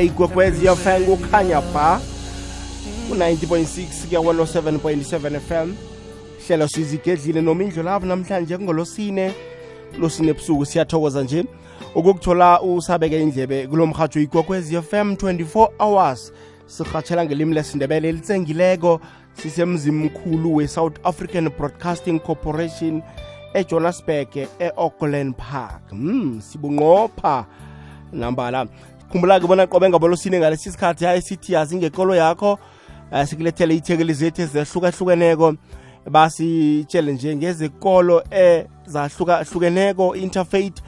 igwegwezi yafanga ukhanya ba ku-90.6 kuya 107.7 fm hlelo sizigedlile noma indlu lavo namhlanje kungolosine. Losine ebusuku siyathokoza nje. Ukukuthola usabeke indlebe kulo mhatsho ikwekwezi fm 24 hours. Sirhatshela ngelimi lesindebele elitsengileko. Sisemzimkhulu we-south african broadcasting corporation ejohannesburg e-auckland park. Mm, sibunqopha nambala khumbula-ke bona qobe ngabolosine ngalesi sikhathi hayi sithi yazi ngekolo yakho uh, sikulethele ithekeli zethu ezehlukahlukeneko basitshele nje ngezekolo ezahlukahlukeneko interfaith.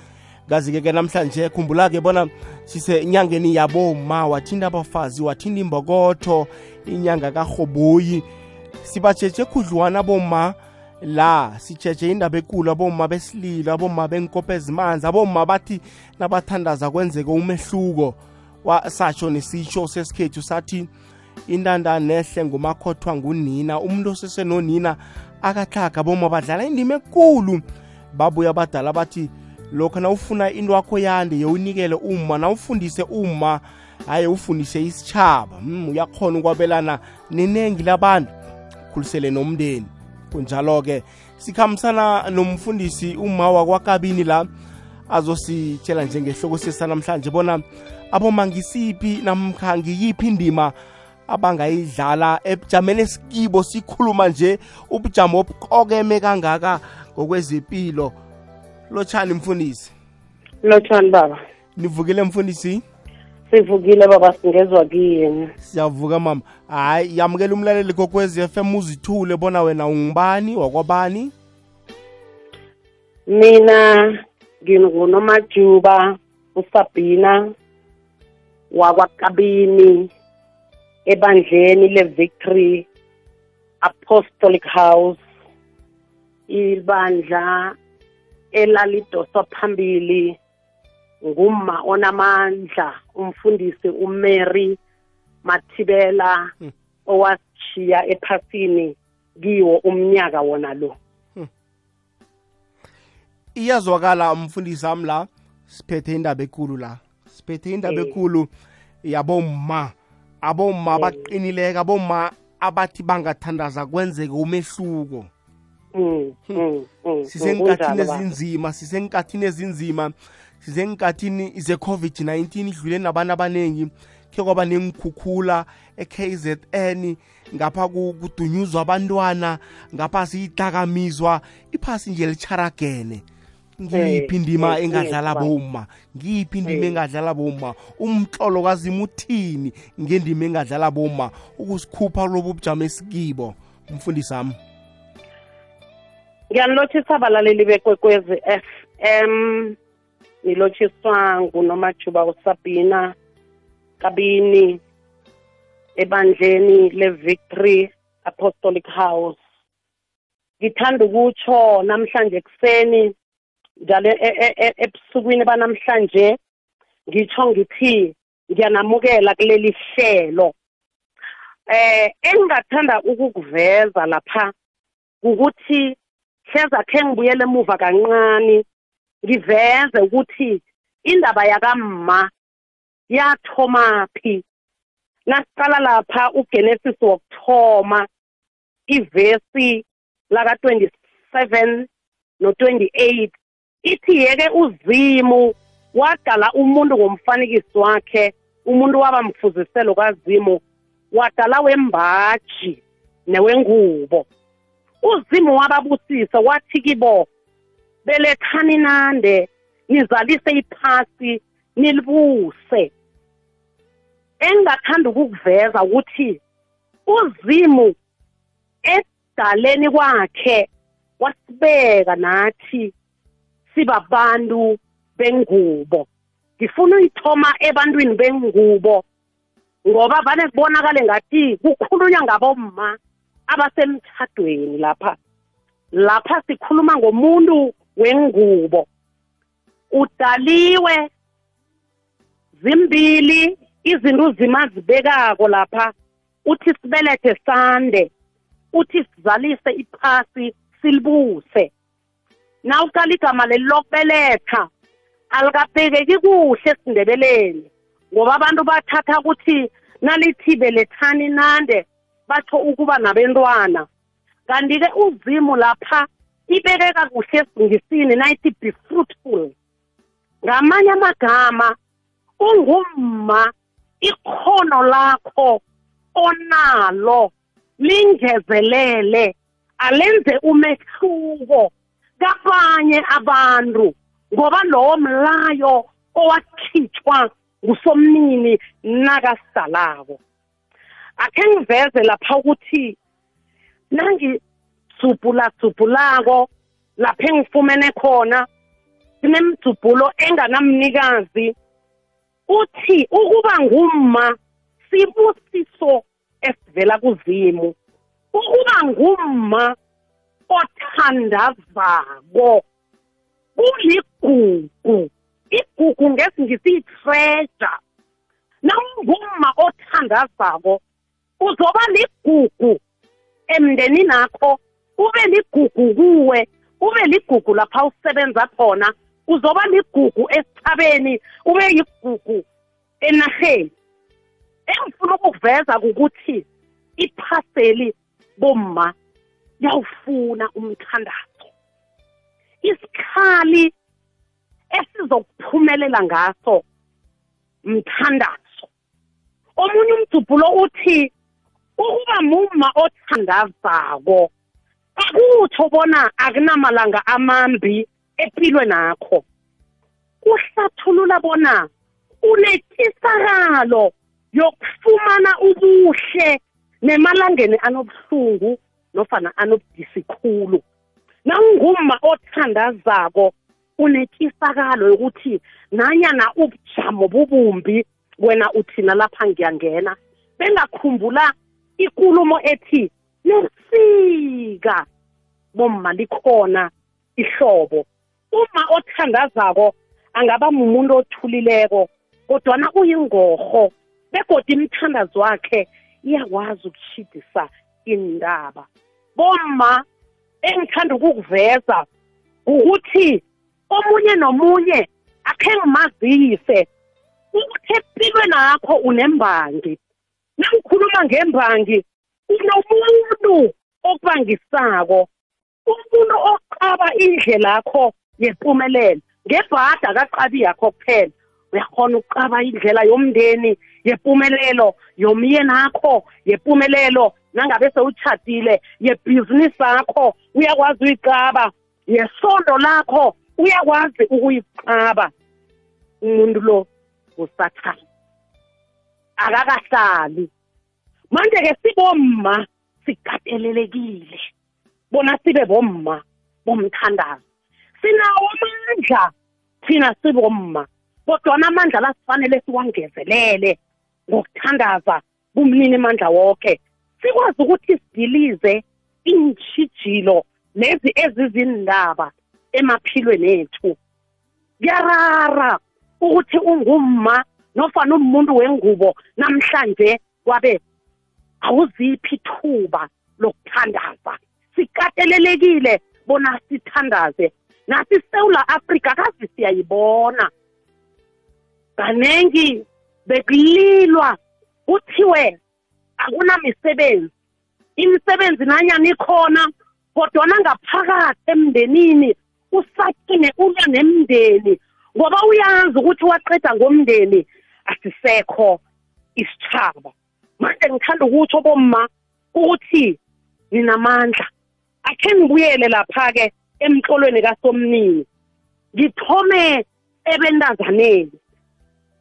Kazi-ke ke namhlanje khumbula-ke bona sisenyangeni yaboma wathinda abafazi wathinda imbokotho inyanga karhoboyi. Sibajeje khudlwana boma la sijeje indaba ekulu aboma besililo aboma benkopo ezimanzi aboma bathi nabathandaza kwenzeke umehluko. Satsho nesitsho sesikhethu sathi intanda nehle ngumakhothwa ngunina umuntu osesenonina akahlaga boma badlala indima ekulu. Babuya abadala bathi lokho nawufuna into yakho yande yewunikele uma nawufundise uma hayi ufundise isitshaba mm, uyakhona ukwabelana nenengi labantu khulisele nomndeni. Kunjalo-ke sikhambisana nomfundisi uma wakwakabini la azositshela njengehloko sesanamhlanje bona aboma ngisiphi namkha ngiyiphi indima abangayidlala ebujameni esikibo sikhuluma nje ubujamo obuqokeme kangaka ngokwezempilo lotshani mfundisi. Lotshani baba. Nivukile mfundisi? Sivukile baba singezwa kiyena siyavuka mama. Hayi yamukela umlaleli kokwezi FM uzithule bona wena ungubani wakwabani? Mina ngingunomajuba usabhina wakwakabini ebandleni le-victory apostolic house. Ibandla elalidoswa phambili ngumma onamandla. Umfundisi uMary Mathibela hmm. owashiya ephasini kiwo umnyaka wona lo hmm. iyazwakala umfundisi wami la siphethe indaba ekulu la siphethe indaba eh. ekulu yabomma abomma eh. abaqinileka abomma abathi bangathandaza kwenzeke umehluko mm, mm, mm, sisenkathini ezinzima sisenkathini ezinzima sizenkathini ze-covid-19 idlule nabantu abaningi khe kwaba nengikhukhula e-KZN ngapha kudunyuzwa abantwana ngapha siyidakamizwa iphasi nje licharagene ngiyiphi indima engadlala boma ngiyiphi indima engadlala boma umhlolo kazimu uthini ngendima engadlala boma ukusikhupha lobu bujamo esikibo umfundisi wami ngiyanilotshisa abalaleli bekwekwezi f m. nilotshiswa ngunomajuba usabina kabini ebandleni le-victory apostolic house. Ngithanda ukutsho namhlanje kuseni njalo e-, e-, e-, ebusukwini banamhlanje ngitsho ngithi ngiyanamukela kuleli hlelo. Eh engingathanda ukukuveza lapha ukuthi hleza khe ngibuyele emuva kancane ngiveze ukuthi indaba yakamma yathomaphi nasiqala lapha uGenesis wokuthoma ivesi laka 27 no 28 ithi yeke uzimu wadala umuntu ngomfanekiso wakhe umuntu waba mfuziselo kazimu wadala wembaji newengubo. Uzimu wababusisa wathi kibo belethani nande? Nizalise iphasi nilibuse. Engingathanda ukukuveza ukuthi uzimu edaleni kwakhe wasibeka nathi sibabantu bengubo. Ngifuna uyithoma ebantwini bengubo ngoba vane kubonakale ngathi kukhulunywa ngabomma abasemthadweni lapha. Lapha sikhuluma ngomuntu wengubo. Udaliwe zimbili izinto uzimazibekako lapha. Uthi sibelethe sande uthi sizalise iphasi silibuse. Nawuqala igama leli lokubeletha alikabhekeki kuhle esindebeleni ngoba abantu bathatha ukuthi nalithi belethani nande batho ukuba nabentwana. Kanti-ke uzimu lapha ibekeka kuhle esingisini nayithi be fruitful. Ngamanye amagama ungumma ikhono lakho onalo lingezelele alenze umehluko kabanye abantu ngoba lowo mlayo owakhitshwa ngusomnini nakasidalako akhe ngiveze lapha ukuthi nangitsubhula tsubhulako lapha engifumene khona sinemdzubhulo enganamnikazi. Uthi ukuba ngumma sibusiso esivela kuzimu. Ukuba ngumma othandazako kuligugu. Igugu ngesingisi i-treasure nawungumma othandazako uzoba ligugu emndenini akho ube ligugu kuwe ube ligugu lapha usebenza khona uzoba ligugu esithabeni ube yigugu enaheni engifuna ukuveza ukuthi iphaseli bomma yawufuna umthandazo. Isikhali esizokuphumelela ngaso mthandazo. Omunye umdubhulo uthi ukuba muma othandazako akutsho bona akunamalanga amambi empilweni nakho. Kuhlathulula bona unetsisakalo yokufumana ubuhle nemalangeni anobuhlungu nofana anobudisi khulu. Nawungumma othandazako unetsisakalo yokuthi nanyana ubujamo bubumbi wena uthina lapha ngiyangena. Bengakhumbula ikulumo ethi nesika bomma likhona ihlobo. Uma othandazako angaba mumuntu othulileko kodwana uyingorho begodi imthandazo wakhe iyakwazi ukushidisa indaba bomma engithanda ukukuveza ukuthi omunye nomunye akhe ngimazise ukuthi empilweni akho unembangi. Nangikhuluma ngembangi unomuntu okubangisako umuntu oqaba indlela yakho yempumelelo ngebhada kaqabi yakho kuphela. Uyakhona ukuqaba indlela yomndeni yempumelelo yomyeni akho yempumelelo nangabe sewutshadile yebhizinisi yakho uyakwazi uyicaba yesondo lakho uyakwazi ukuyiqaba umuntu lo usathane akakahlali. Manje-ke sibomma sikatelelekile. Bona sibe bomma bomthandazo. Sinawo amandla thina sibomma kodwana amandla la sifanele siwangezelele ngokuthandaza kumnini amandla wonke sikwazi ukuthi sidilize iintshijilo lezi ezizindaba emaphilweni ethu. Kuyarara ukuthi ungumma nofana umuntu wengubo namhlanje kwabe awuziphi ithuba lokuthandaza sikatelelekile bona sithandaze. Nathi sewula afrika kazi siyayibona. Kanengi bekulilwa kuthiwe akunamisebenzi. Imisebenzi nanyani ikhona kodwana ngaphakathi emndenini usakine ulwa nemndeni. Ngoba uyazi ukuthi waqeda ngomndeni asisekho isitshaba manje ngithanda ukutsho bomma ukuthi ninamandla. Akhe ngibuyele lapha-ke emtlolweni kasomnini. Ngithome ebentazaneni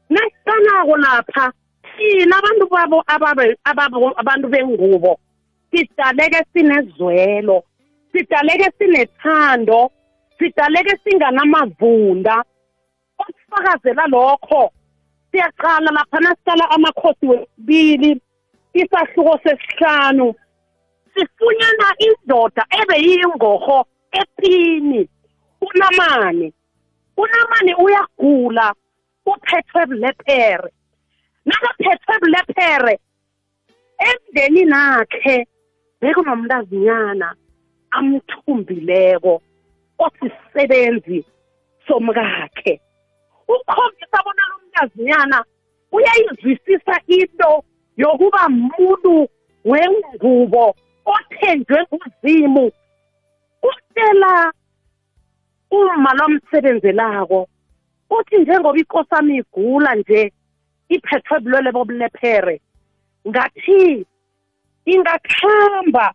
nasiqalako lapha thina abantu babo abantu bengubo sidaleke sinezwelo sidaleke sinethando sidaleke singanamavunda. Okufakazela lokho siyaqala lapha nasiqala amakhosi wesibili isahluko sesihlanu. Sifunyana indoda ebeyiyingorho ephini unamane. Unamane uyagula uphethwe bulephere. Nakaphethwe bulephere emndenini akhe bekunomntazinyana amthumbileko osisebenzi somkakhe. Ukhombisa bona lo mntazinyana uyayizwisisa into yokuba muntu wengubo othenjwe nguzimu. Utshela uma lomsebenzelako uthi njengoba ikosami igula nje iphethwe bulwele bobulephere ngathi ingakhamba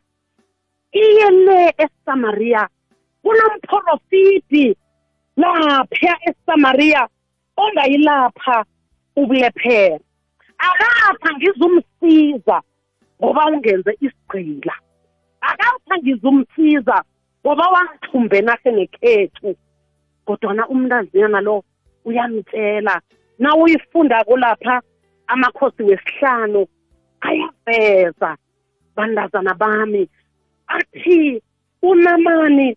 iye le eSamaria kunomprofiti lapha eSamaria. Ongayilapha ubulephere akapha ngizumsiza ngoba ungenze isigcila akapha ngizumsiza ngoba wangithumbe nahle nekhethu kodwana umntaziyana lo uyamtshela na uyifundako lapha amakhosi wesihlanu ayaveza. Bandazana bami athi unamani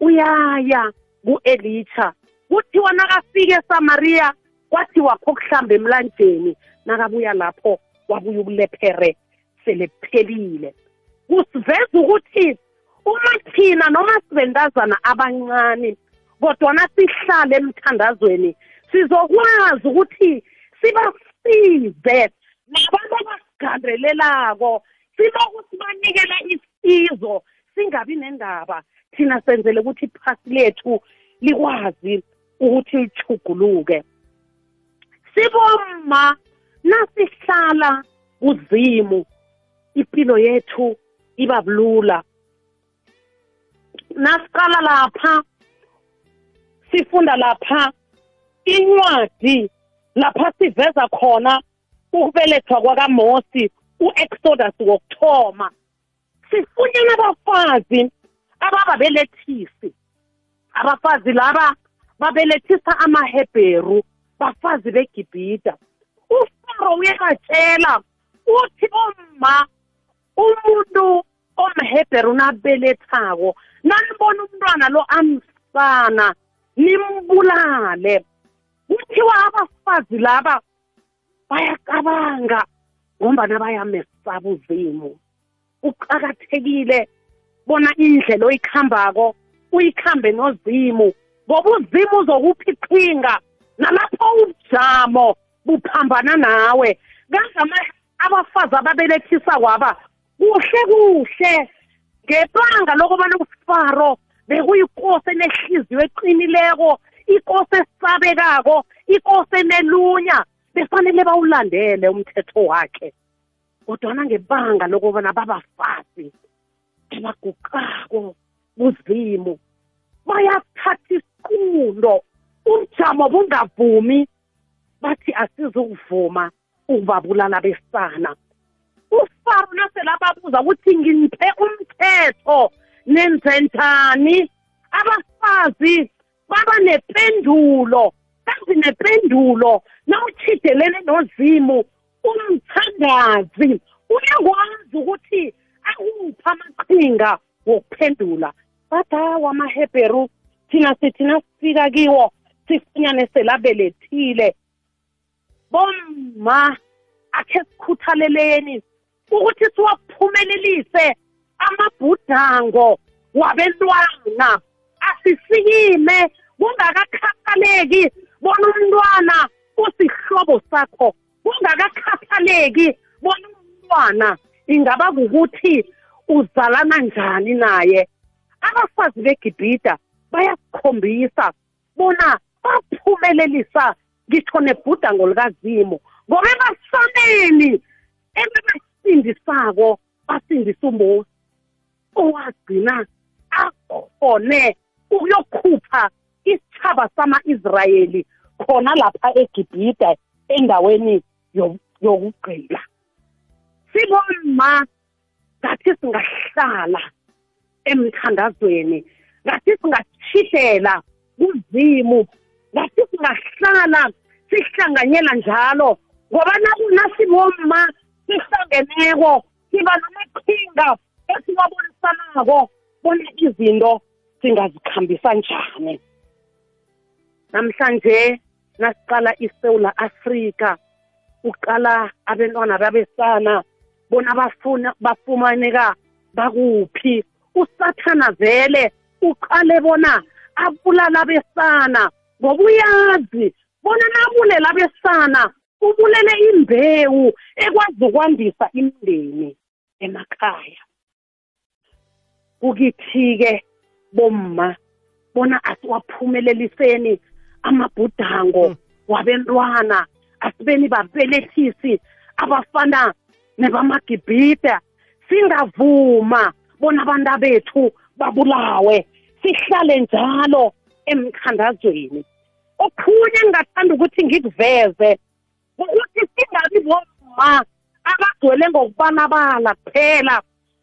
uyaya ku-elisha kuthiwa nakafika esamariya kwathiwa kho kuhlamba emlanjeni nakabuya lapho wabuya ubulephere sele kuphelile. Kusiveza ukuthi uma thina noma sibentazana abancane kodwana sihlale emthandazweni sizokwazi ukuthi sibasize nabantu abasigandelelako siloku sibanikela isizo singabi nendaba. Thina senzele ukuthi iphasi lethu likwazi ukuthi lichuguluke. Siboma nasihlala kuzimu. Impilo yethu iba bulula. Nasiqala lapha sifunda lapha. Incwadi lapha siveza khona ukubelethwa kwakaMosi uExodus wokuthoma. Sifunyana abafazi abababelethisi. Abafazi laba babelethisa amaHebheru bafazi beGibhita uFaro uyakatshela uthi oma umuntu omHebheru nabelethako nanibona umntwana lo amsana nimbulale. Kuthiwa abafazi laba bayacabanga ngombana bayamesaba uzimu kuqakathekile bona indlela oyikhambako uyikhambe nozimu ngoba uzimu uzokuphi iqhinga nalapho ubujamo buphambana nawe. Kangama abafazi ababelethisa kwaba kuhle kuhle. Ngebanga lokubana ufaro bekuyinkosi enehliziyo eqinileko inkosi esabekako inkosi enelunya befanele bawulandele umthetho wakhe. Kodwana ngebanga lokubana babafazi abaguqako kuzimu bayathatha isiqundo ubujamo bungavumi bathi asizukuvuma ukubabulala besana. Ufaro nasele ababuza ukuthi ngiphe umthetho nenze njani? Abafazi baba nependulo kazi nependulo nawuchidelene nozimu umthandazi uyakwazi ukuthi akupha amaqhinga wokuphendula. Bathi hawa amaHebheru thina sithi nasifika kiwo sifunyane selabelethile. Bomma akhe sikhuthaleleni ukuthi siwaphumelelise amabhudango wabentwana. Asisikime kungakakhathaleki bona umntwana usihlobo sakho. Kungakakhathaleki bona umntwana. Ingaba kukuthi uzalana njani naye? Abafazi begibhida bayasikhombisa bona baphumelelisa ngisho nebhudango likazimu ngoba ebasoneni ebebasindisako basindisa umosi owagcina akhone ukuyokhupha isithaba sama-israyeli khona lapha egibhida endaweni yokugqila siboma ngathi singahlala. Emthandazweni. Ngathi singatshidela kuzimu ngathi singahlala sihlanganyela njalo ngoba nasiboma sihlangeneko siba namaqhinga esiwabonisanako bona izinto singazikhambisa njani. Namhlanje nasiqala iSouth Africa uqala abantwana babesana bona bafuna bafumaneka bakuphi. Usathana vele uqale bona abulala besana. Ngoba uyazi bona nabulela besana ubulele imbewu ekwazi ukwandisa imindeni emakhaya. Kukithi-ke bomma bona asiwaphumeleliseni amabhudango Mm. wabentwana asibeni babelethisi abafana nebamagibhida singavuma. Bona abantu bethu babulawe. Sihlale njalo emkhandazweni. Okhunye engingathanda ukuthi ngikuveze ukuthi singabi bomma abagcwele ngokubanabala kuphela.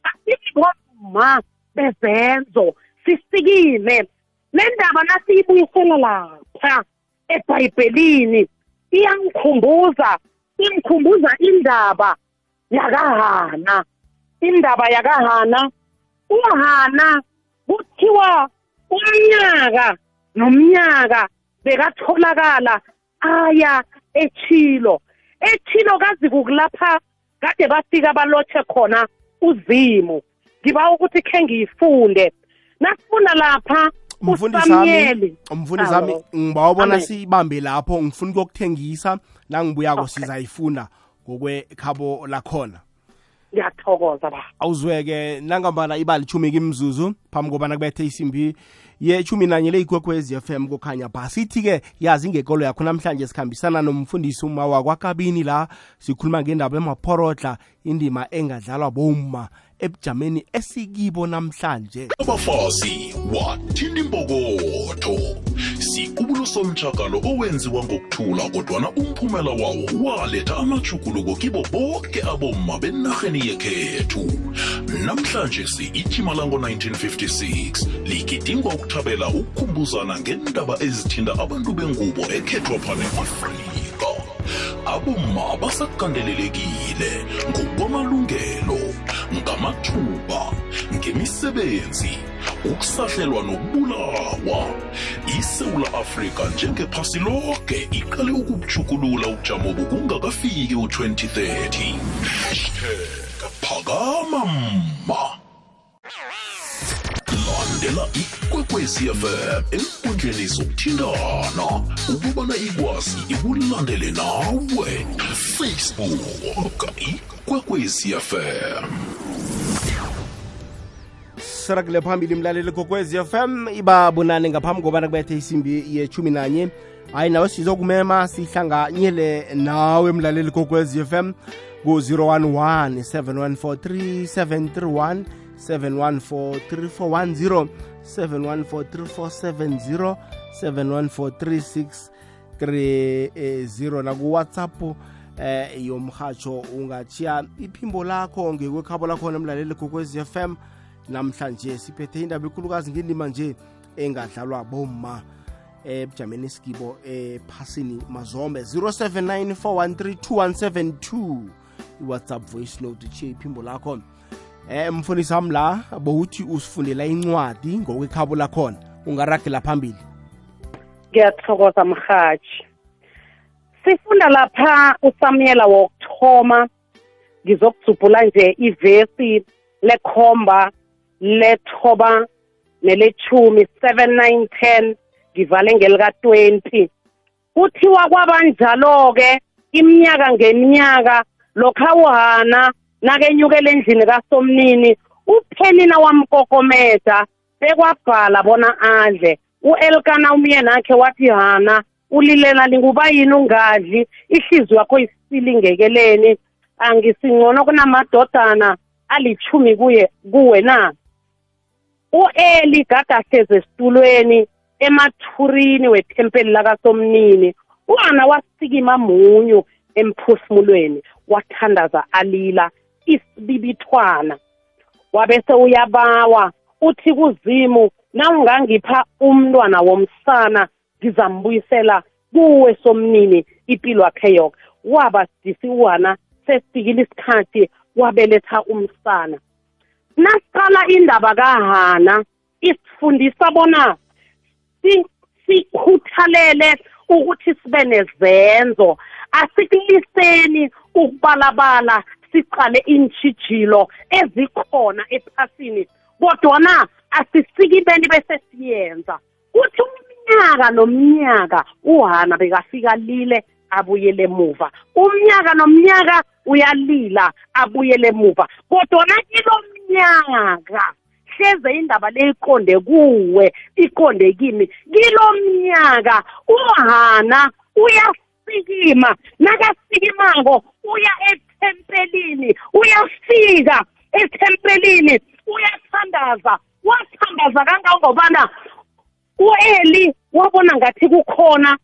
Asibi bomma bezenzo sisikime le ndaba nasiyibuyisela lapha ebhayibhelini iyangikhumbuza ingikhumbuza indaba yakahana indaba yakahana uhana kuthiwa umnyaka nomnyaka bekatholakala aya echilo echilo kazi kukulapha kade bafika balothe khona uzimu. Ngiba ukuthi khe ngiyifunde. Nasifunda lapha umfundisi wami uSamuel umfundisi wami Awu. ngibawubona sibambe lapho. Ngifuna ukuyokuthengisa la ngibuyako sizayifunda ngokwekhabo lakhona ngiyathokoza ba awuzweke nangambala ibali chumi kimzuzu phambi kobana kubethe isimbi yechumi nanye leyigwekwezi FM kukhanya bhasithi-ke yazi ngekolo yakho namhlanje sikhambisana nomfundisi uma wakwakabini la sikhuluma ngendaba emaphorodla indima engadlalwa bomma ebujameni esikibo namhlanje. Abafazi wathini impokotho siqubulo somtshakalo owenziwa ngokuthula kodwana umphumela wawo waletha amajuguluko kibo bonke abomma benarheni yekhethu. Namhlanje si-ichimalango 1956 ligidingwa ukuthabela ukukhumbuzana ngendaba ezithinta abantu bengubo ekhethwa phane afrika. Abomma basakandelelekile ngokwamalungelo ngamathuba ngemisebenzi ukusahlelwa nokubulawa. Isewula afrika njengephasi lonke iqale ukubuchukulula ubujamobu kungakafiki u-2030 hashtag phakama mma. Landela ikwekwezi fm enkundleni zokuthintana ukubana ikwazi ikulandele nawe. Facebook ikwekwezi fm sirakile phambili mlaleli kokwezi FM iba bunane ngaphambi kobana kubethe isimbi yechumi nanye hayi nawe sizokumema sihlanganyele nawe mlaleli kokwezi FM ku-011 7143731 7143410 7143470 7143630 nakuwhatsapp eh yomhatsho ungachiya iphimbo lakho ngekwekhabo lakhona mlaleli kokwezi FM namhlanje siphethe indaba ekhulukazi ngendima nje engadlalwa bomma ebujameni esikibo ephasini mazombe 0794132172 iwhatsapp voice note tshiye iphimbo lakho. Eh mfundisi wami la bowuthi usifundela incwadi ngokwekhabo lakhona. Ungaragela phambili. Ngiyathokoza mhathi sifunda lapha usamuyela wokuthoma. Ngizokujubhula nje ivesi lekhomba lethoba nelechumi 7 9 10 ngivale ngelika-20 kuthiwa kwabanjalo-ke iminyaka ngeminyaka lokhawuhana nakenyukela endlini kasomnini uphenina wamkokomeda bekwabhala bona adle. U-elkana umyenakhe wathi hana ulilela linguba yini ungadli? Ihliziyo yakho isilingekeleni. Angisingcono kunamadodana alichumi kuye kuwe na? U-eli gadahlezi esitulweni emathurini wethempeli lakasomnini. U-ana wasikima munyu emphefumulweni wathandaza alila isibibithwana. Wabese uyabawa uthi kuzimu nawungangipha umntwana womsana ngizambuyisela kuwe somnini impilo yakhe yoke. Waba sidisi uwana sesifikile isikhathi wabeletha umsana. Nasiqala indaba kahana. Isifundisa bona si- sikhuthalele ukuthi sibe nezenzo. Asikuliseni ukubalabala siqale intshijilo ezikhona ephasini kodwana asisikibeni bese siyenza. Kuthi umnyaka nomnyaka uhana bekafika lile abuyele emuva umnyaka nomnyaka uyalila abuyele emuva kodwana kilo mnyaka hleze indaba le iqonde kuwe iqonde kimi. Kilo mnyaka uhana uyasikima nakasikimako uya ethempelini uyafika ethempelini uyathandaza wathandaza kangangobana u-eli wabona ngathi kukhona.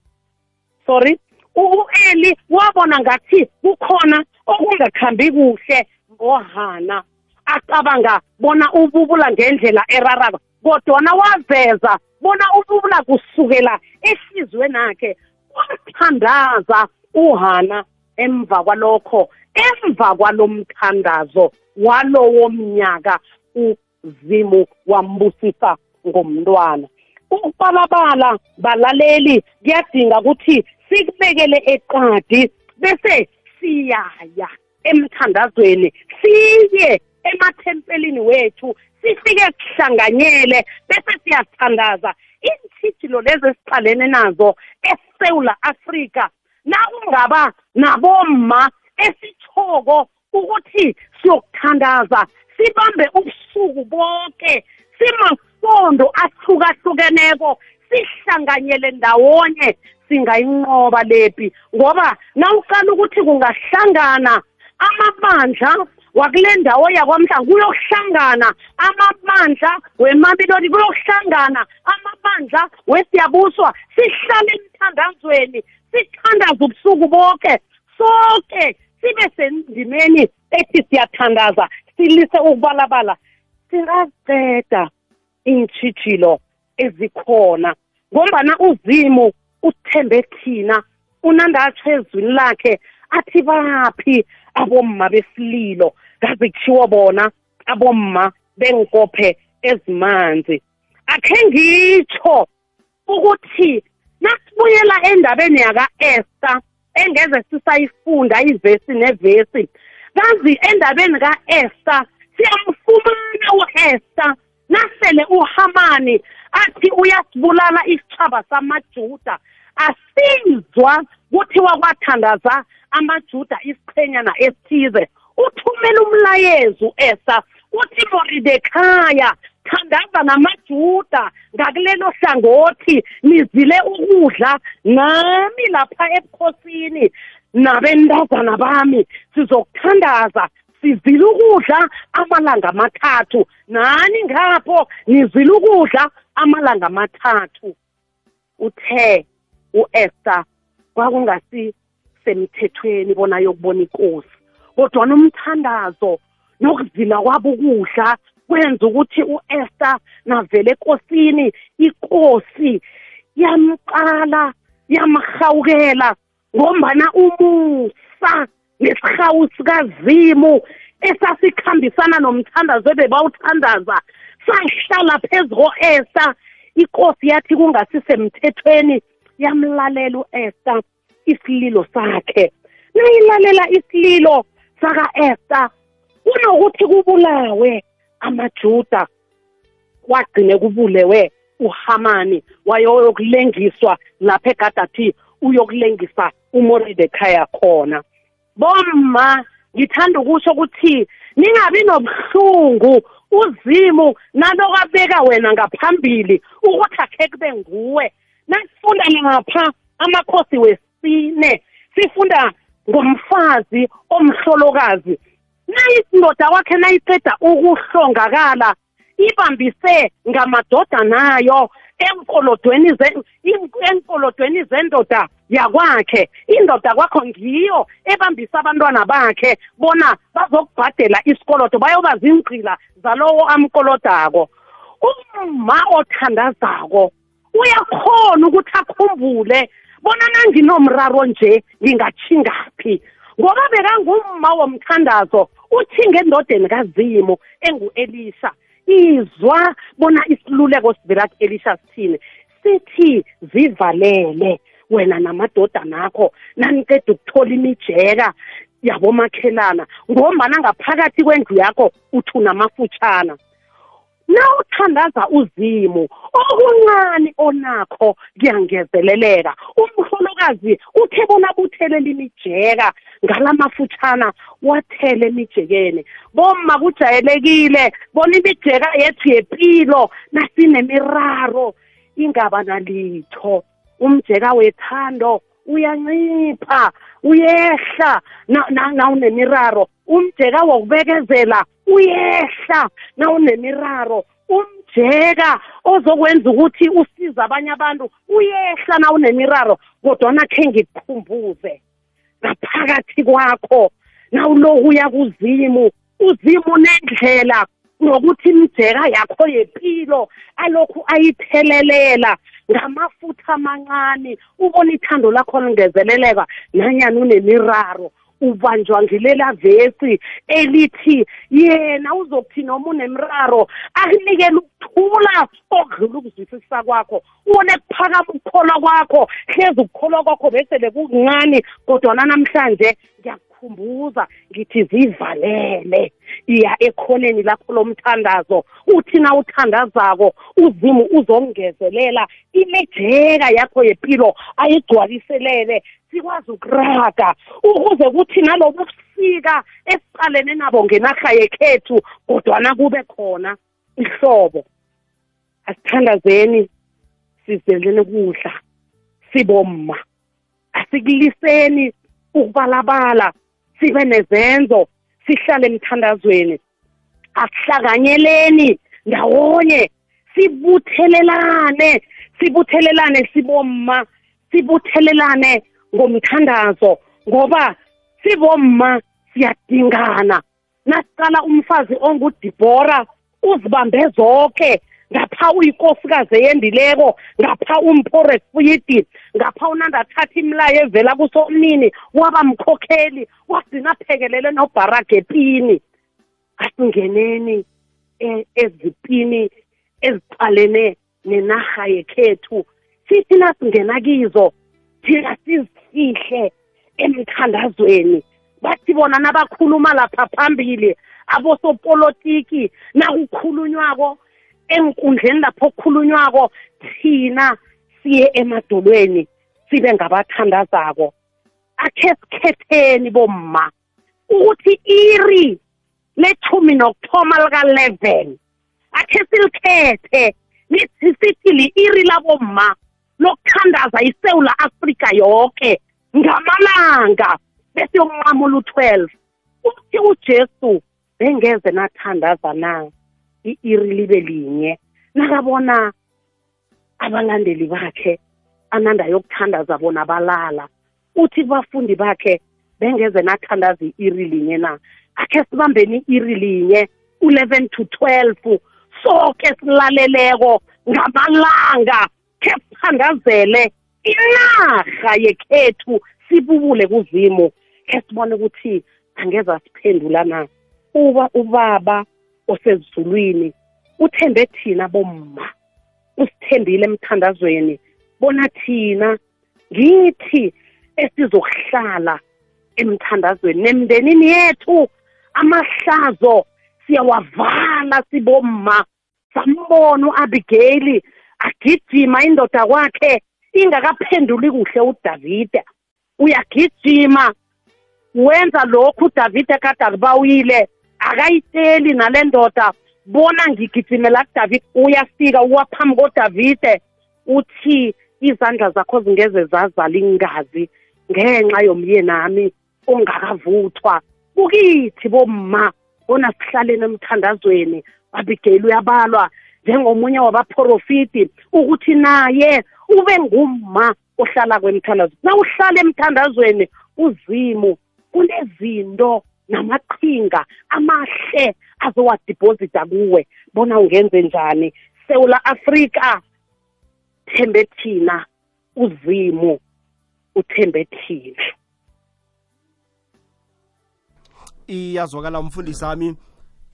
Sorry. U-eli wabona ngathi kukhona okungakhambi kuhle. Ngohana acabanga bona ububula ngendlela erarako kodwana waveza bona ububula kusukela ehliziyweni akhe wathandaza uhana emva kwalokho emva kwalomthandazo walowo mnyaka uzimu wambusisa ngomntwana. Ukubalabala balaleli kuyadinga ukuthi sikubekele eqadi bese siyaya emthandazweni siye emathempelini wethu sifike sihlanganyele bese siyathandaza iintshijilo lezi esiqalene nazo esewula afrika. Nakungaba nabomma esithoko ukuthi siyokuthandaza sibambe ubusuku bonke simasondo ahlukahlukeneko sihlanganyele ndawonye singayinqoba lepi ngoba nawuqala ukuthi kungahlangana amabandla wakule ndawo yakwamhlanga kuyokuhlangana amabandla wemabiloni kuyokuhlangana amabandla wesiyabuswa sihlale emthandazweni sithandaze ubusuku bonke sonke sibe sendimeni ethi siyathandaza silise ukubalabala. Singaziceda iintshijilo ezikhona. Ngombana uzimu uthembe thina unandatsho ezwini lakhe athi baphi abomma besililo? Ngaze kushiwo bona abomma benkophe ezimanzi. Akhe ngitsho ukuthi nasibuyela endabeni yaka-esta engeze sisayifunda ivesi nevesi kazi endabeni ka-esta siyamfumana u-esta nasele uhamani athi uyasibulala isitshaba samajuda. Asizwa kuthiwa kwathandaza amajuda isiqhenyana esithize. Uthumela umlayezo u-esta uthi moridekhaya thandaza namajuda ngakulelo hlangothi nizile ukudla nami lapha ebukhosini. Nabentazana bami sizokuthandaza sizile ukudla amalanga amathathu. Nani ngapho? Nizile ukudla amalanga amathathu. Uthe u-Esther kwakungasi semthethweni bona yokubona inkosi kodwa nomthandazo nokuzila kwabo ukudla kwenza ukuthi u-Esther navele enkosini inkosi yamqala yamhawukela ngombana umusa. Nesihawu sikazimu esasikhambisana nomthandazo ebebawuthandaza sahlala phezu ko-Esther. Inkosi yathi kungasisemthethweni yamlalela u-Esther isililo sakhe. Nayilalela isililo saka-Esther kunokuthi kubulawe amajuda. Kwagcine kubulewe uhamani wayokulengiswa lapha egadathi uyokulengisa umoridekhaya khona. Bomma ngithanda ukusho ukuthi ningabi nobuhlungu uzimu nalokwabeka wena ngaphambili ukuthi akhe kube nguwe. Nasifunda lapha amakhosi wesine sifunda ngomfazi omhlolokazi. Nayindoda kwakhe nayiceda ukuhlongakala ibambise ngamadodanayo enkolodweni enkolodweni zendoda yakwakhe. Indoda kwakho ngiyo ebambisa abantwana bakhe bona bazokubhadela isikolodo bayoba zingqila zalowo amkolodako. Uma othandazako uyakhona ukuthi akhumbule bona nanginomraro nje ngingatshingaphi ngoba bekangumma womthandazo uthinge endodeni kazimu engu-elisha. Izwa bona isiluleko sivela ku-elisha sithini. Sithi zivalele wena namadodana akho naniceda ukuthola imijeka yabomakhelana ngombana ngaphakathi kwendlu yakho uthi unamafutshana nawuthandaza uzimu okuncane onakho kuyangezeleleka. Umhlolokazi uthe bona buthelela imijeka ngalamafutshana wathele emijekeni bomma kujayelekile bona imijeka yethu yepilo nasinemiraro ingaba nalitho. Umjeka wethando uyancipha uyehla nawunemiraro umjeka wokubekezela uyehla. Nawunemiraro umjeka ozokwenza ukuthi usize abanye abantu uyehla nawunemiraro kodwana khe ngikukhumbuze ngaphakathi kwakho nawuloku uya kuzimu uzimu nendlela nokuthi imjeka yakho yepilo alokhu ayithelelela ngamafutha amancane ubona ithando lakho lingezeleleka nanyani unemiraro. Ubanjwa ngilela vesi elithi yena uzokuthi noma unemraro akunikele ukuthula okudlula ukuzwisisa kwakho. Ubone kuphakama ukukholwa kwakho hlezi ukukholwa kwakho besele kukuncane kodwana namhlanje ngiyakukhumbuza ngithi zivalele. Iya ekhoneni lakho lomthandazo uthi na uthandazako uzimu uzongezelela. Imejeka yakho yempilo ayigcwaliselele sikwazi ukuraga. Ukuze kuthi nalobu busika esicalene nabo ngenarha yekhethu kodwana kube khona ihlobo. Asithandazeni sizeleni kudla sibomma. Asikuliseni ukubalabala. Sibe nezenzo sihlale emthandazweni. Asihlakanyeleni ndawonye sibuthelelane sibuthelelane sibomma sibuthelelane ngomthandazo ngoba sibomma siyadingana. Nasiqala umfazi ongudibhora uzibambe zonke ngapha uyikosikazi eyendileko ngapha umphoresfuyidi ngapha unandathatha imilayo evela kusomnini waba mkhokheli wagcina aphekelele nobharag epini. Asingeneni e, ezipini eziqalene nenarha yekhethu. Sithi nasingena kizo thina sizifihle emthandazweni. Bathi bona nabakhuluma lapha phambili abosopolitiki nakukhulunywako enkundleni lapho okukhulunywako thina siye emadolweni sibe ngabathandazako. Akhe sikhetheni bomma ukuthi iri lethumi nokuthoma lika-eleven akhe silikhethe sithi li-iri labomma lokuthandaza isewula afrika yonke ngamalanga bese yomnqamula u-twelve. Uthi ujesu bengeze nathandaza na? I-iri libe linye. Nakabona abalandeli bakhe ananda yokuthandaza bona balala uthi kubafundi bakhe bengeze nathandaza i-iri linye na? Akhe sibambeni i-iri linye u-eleven to twelve soke silaleleko ngamalanga. Khe sithandazele inarha yekhethu sibubule kuzimu khe sibone ukuthi angeza siphendula na? Uba ubaba osezulwini uthembe thina bomma usithembile emthandazweni bona thina ngithi esizokuhlala emthandazweni nemndenini yethu amahlazo siyawavala sibomma. Sambona u-abigayili agijima indoda kwakhe ingakaphenduli kuhle udavida. Uyagijima wenza lokhu udavida kade akubawile akayiteli nale ndoda bona ngigijimela kudavid uyafika uwaphambi kodavide uthi izandla zakho zingeze zazala ingazi ngenxa yomyenami ongakavuthwa. Kukithi bomma bona sihlaleni emthandazweni abigeli uyabalwa njengomunye wabaprofiti ukuthi naye ube ngumma ohlala kwemthandazo. Na uhlala emthandazweni uzimu kunezinto namaqhinga amahle azowadibhozida kuwe bona ungenze njani? Sewula afrika thembe thina uzimu uthembe thina. Iyazwakala umfundisi wami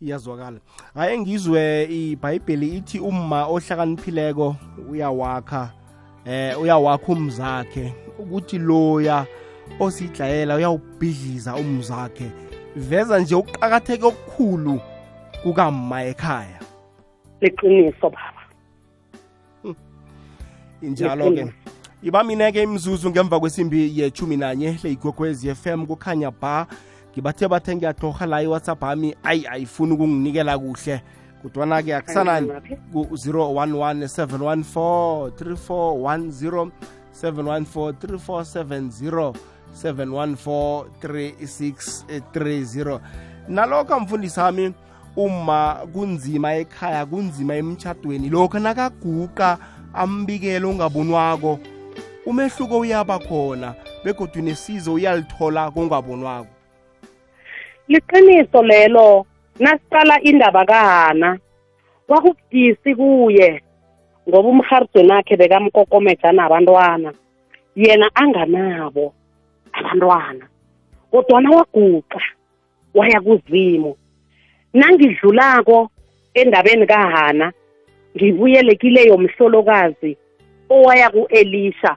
iyazwakala. Hayi ngizwe ibhayibheli ithi umma ohlakaniphileko uyawakha eh uyawakha umzakhe. Ukuthi loya osidlayela uyawubhidliza umzakhe. Veza nje ukuqakatheka okukhulu kukamma ekhaya. Liqiniso baba. Injalo-ke. Iba mina-ke imzuzu ngemva kwesimbi yechumi nanye leyigwegwezi FM kukhanya ba ngibathe bathe ngiyatorha la iwhatsapp ami ayi ayifuni ukunginikela kuhle kodwana-ke akusanani? Ku-011 714 3410 714 3470 714 3630 nalokho mfundisi wami uma kunzima ekhaya kunzima emtshadweni lokho nakaguqa ambikelo ongabonwako umehluko uyaba khona begodwa nesizo uyalithola kongabonwako liqiniso lelo nasiqala indaba kahana kwakubudisi kuye ngoba umharidweni akhe bekamkokomeja nabantwana yena anganabo. Abantwana kodwana waguqa waya kuzimu. Nangidlulako endabeni kahana ngibuyele kileyo mhlolokazi owaya ku-elisha.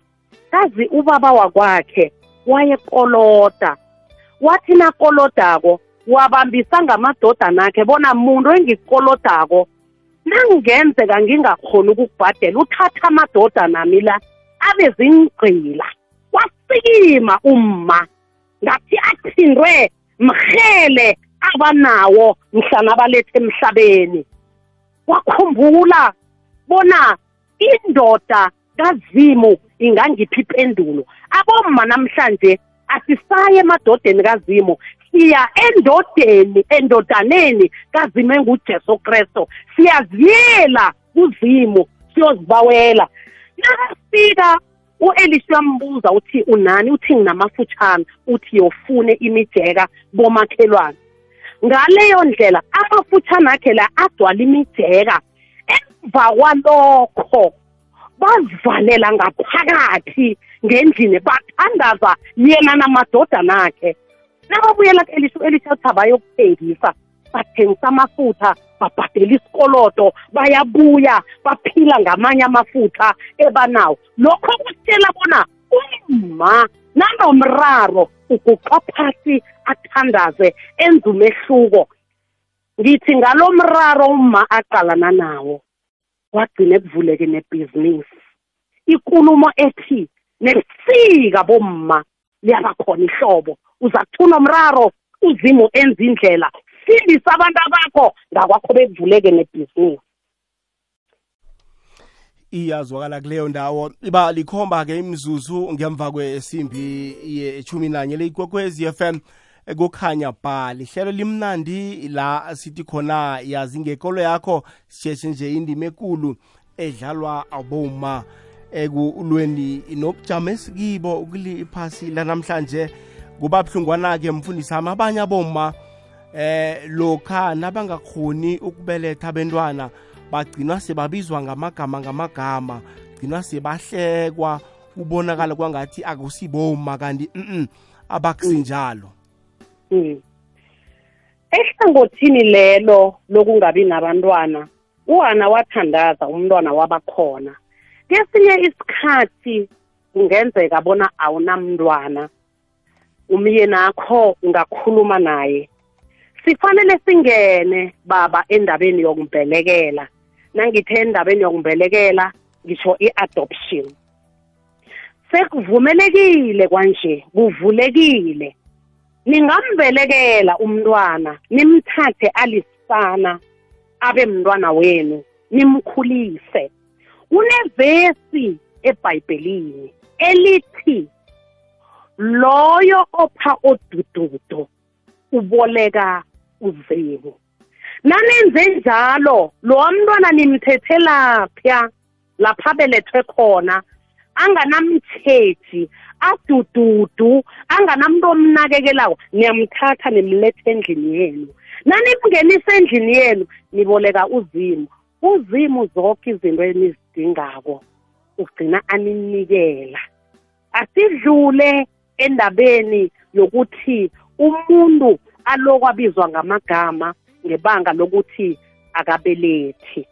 Kazi ubaba wakwakhe wayekoloda wathi nakolodako wabambisa ngamadodana akhe bona muntu engikolodako nangenzeka ngingakhoni ukukubhadela uthatha amadodana ami la abe zingqila wasikima umma ngathi athindwe mhele abanawo mhlana balethe emhlabeni. Wakhumbula bona indoda kazimu ingangiphi ipendulo. Abomma namhlanje asisaye emadodeni kazimu siya endodeni endodaneni kazimu engujesu kristu. Siyaziyela kuzimu siyozibawela. Nakafika u-elisha uyambuza uthi unani uthi nginamafutshana uthi yofune imijeka bomakhelwane. Ngaleyo ndlela amafutshana akhe la agcwala imijeka emva kwalokho bazivalela ngaphakathi ngendlini bathandaza yena namadodana akhe. Nababuyela ku-elisha u-elisha uthi abayokuthengisa bathengisa amafutha babhadela isikoloto bayabuya baphila ngamanye amafutha ebanawo. Lokho kutshela bona umma nanomraro uguqa phasi athandaze enze umehluko. Ngithi ngalo mraro umma aqalana nawo wagcina ekuvuleke nebhizinisi. Ikulumo ethi nebusika bomma liyabakhona ihlobo. Uza kuthuna umraro uzimu enza indlela sindisa abantu abakho ngakwakho bekuvuleke nebhizinisi iyazwakala kuleyo ndawo. Iba likhomba-ke imzuzu ngemva kwesimbi yechumi nanye leyigwekwezi FM kukhanya ba lihlelo limnandi la sithi khona yazi ngekolo yakho sisheshe nje indima ekulu edlalwa aboma ekulweni nobujamo esikibo kuliphasi lanamhlanje. Kuba buhlungwana-ke mfundisi ami abanye aboma eh lokha nabangakhoni ukubeletha abantwana bagcinwa sebabizwa ngamagama ngamagama gcinwa sebahlekwa ubonakala kwangathi akusiboma kanti mm. abakusinjalo Mm. Ehlangothini lelo lokungabi nabantwana uhana wathandaza umntwana wabakhona. Kesinye isikhathi kungenzeka bona awunamntwana umyeni akho ungakhuluma naye. Sifanele singene baba endabeni yokumbelekela. Nangithe endabeni yokumbelekela ngisho i-adoption. Sekuvumelekile kwanje kuvulekile. Ningambelekela umntwana nimthathe alisana abe mntwana wenu nimkhulise. Kunevesi ebhayibhelini elithi loyo opha odududo uboleka uzimu nanenze njalo lo mntwana nimthethelapha lapha belethwe khona anganamthethi adududu anganamuntu omnakekelayo niyamthatha nimlethe endlini yenu. Nanimngenisa endlini yenu niboleka uzimu. Uzimu zonke izinto enizidingako ugcina aninikela asidlule endabeni yokuthi umuntu alokwabizwa ngamagama ngebanga lokuthi akabelethi.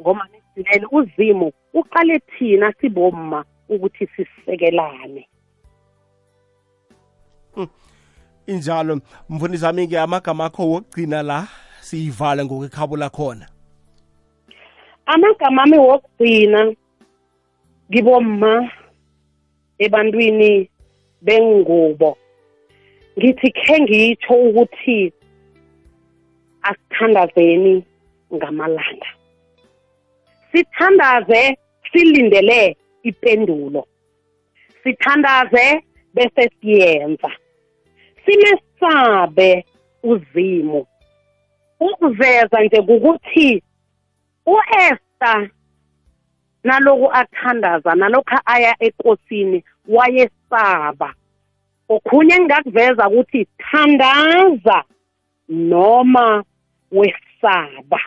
Ngoma nisilele uzimu uqale thina sibomma ukuthi sisekelane. Injalo mfundisi wami-ke amagama akho wokugcina la siyivale ngokwekhabo lakhona. Amagama ami wokugcina kibomma ebantwini bengubo. Ngithi khe ngitsho ukuthi asithandazeni ngamalanga. Sithandaze silindele ipendulo. Sithandaze bese siyenza. Simesabe uzimo ukuveza nje ukuthi uEsther naloku athandaza nalokho aya ekosini wayesaba. Okhunye engingakuveza ukuthi thandaza noma wesaba.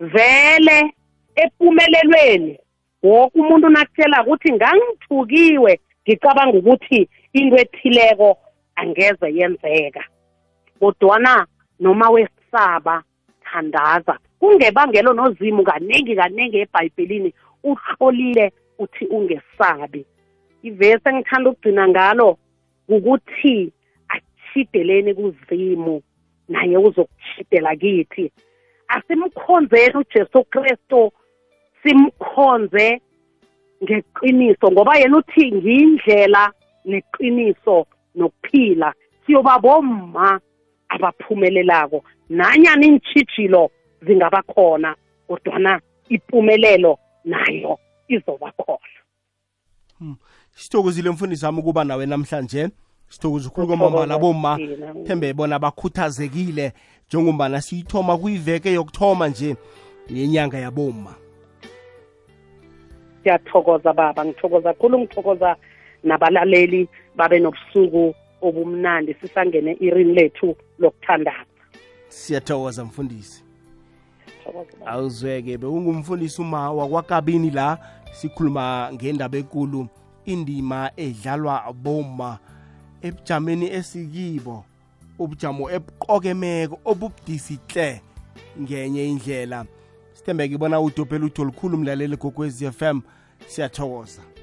Vele epumelelweni wonke umuntu nakutshela ukuthi ngangithukiwe ngicabanga ukuthi into ethileko angeze yenzeka. Kodwana noma wesaba thandaza. Kungebangelo nozimu kaningi kaningi ebhayibhelini uhlolile uthi ungesabi. Ivesi engithanda ukugcina ngalo ukuthi achideleni kuzimu naye uzokuchidela kithi. Asimkhonzeni uJesu Kristu simkhonze ngeqiniso ngoba yena uthi ngiyindlela neqiniso nokuphila. Siyoba bomma abaphumelelako. Nanyana iintshijilo zingaba khona kodwana impumelelo nayo izoba khona. Sithokozile mfundisi wami ukuba nawe namhlanje. Sithokoza ukhulu kwamambala bomma. thembe bona bakhuthazekile njengombana siyithoma kuyiveke yokuthoma nje yenyanga yabomma. Siyathokoza baba ngithokoza khulu ngithokoza nabalaleli babe nobusuku obumnandi. Sisangene irini lethu lokuthandaza siyathokoza mfundisi. Thokoza baba. awuzweke bewungumfundisi uma wakwakabini la sikhuluma ngendaba enkulu indima edlalwa bomma ebujameni esikibo ubujamo ebuqokemeko obubudisi hle ngenye indlela. Sithembeke ibona udobhela utho lukhulu mlaleli gokwezi FM siyathokoza.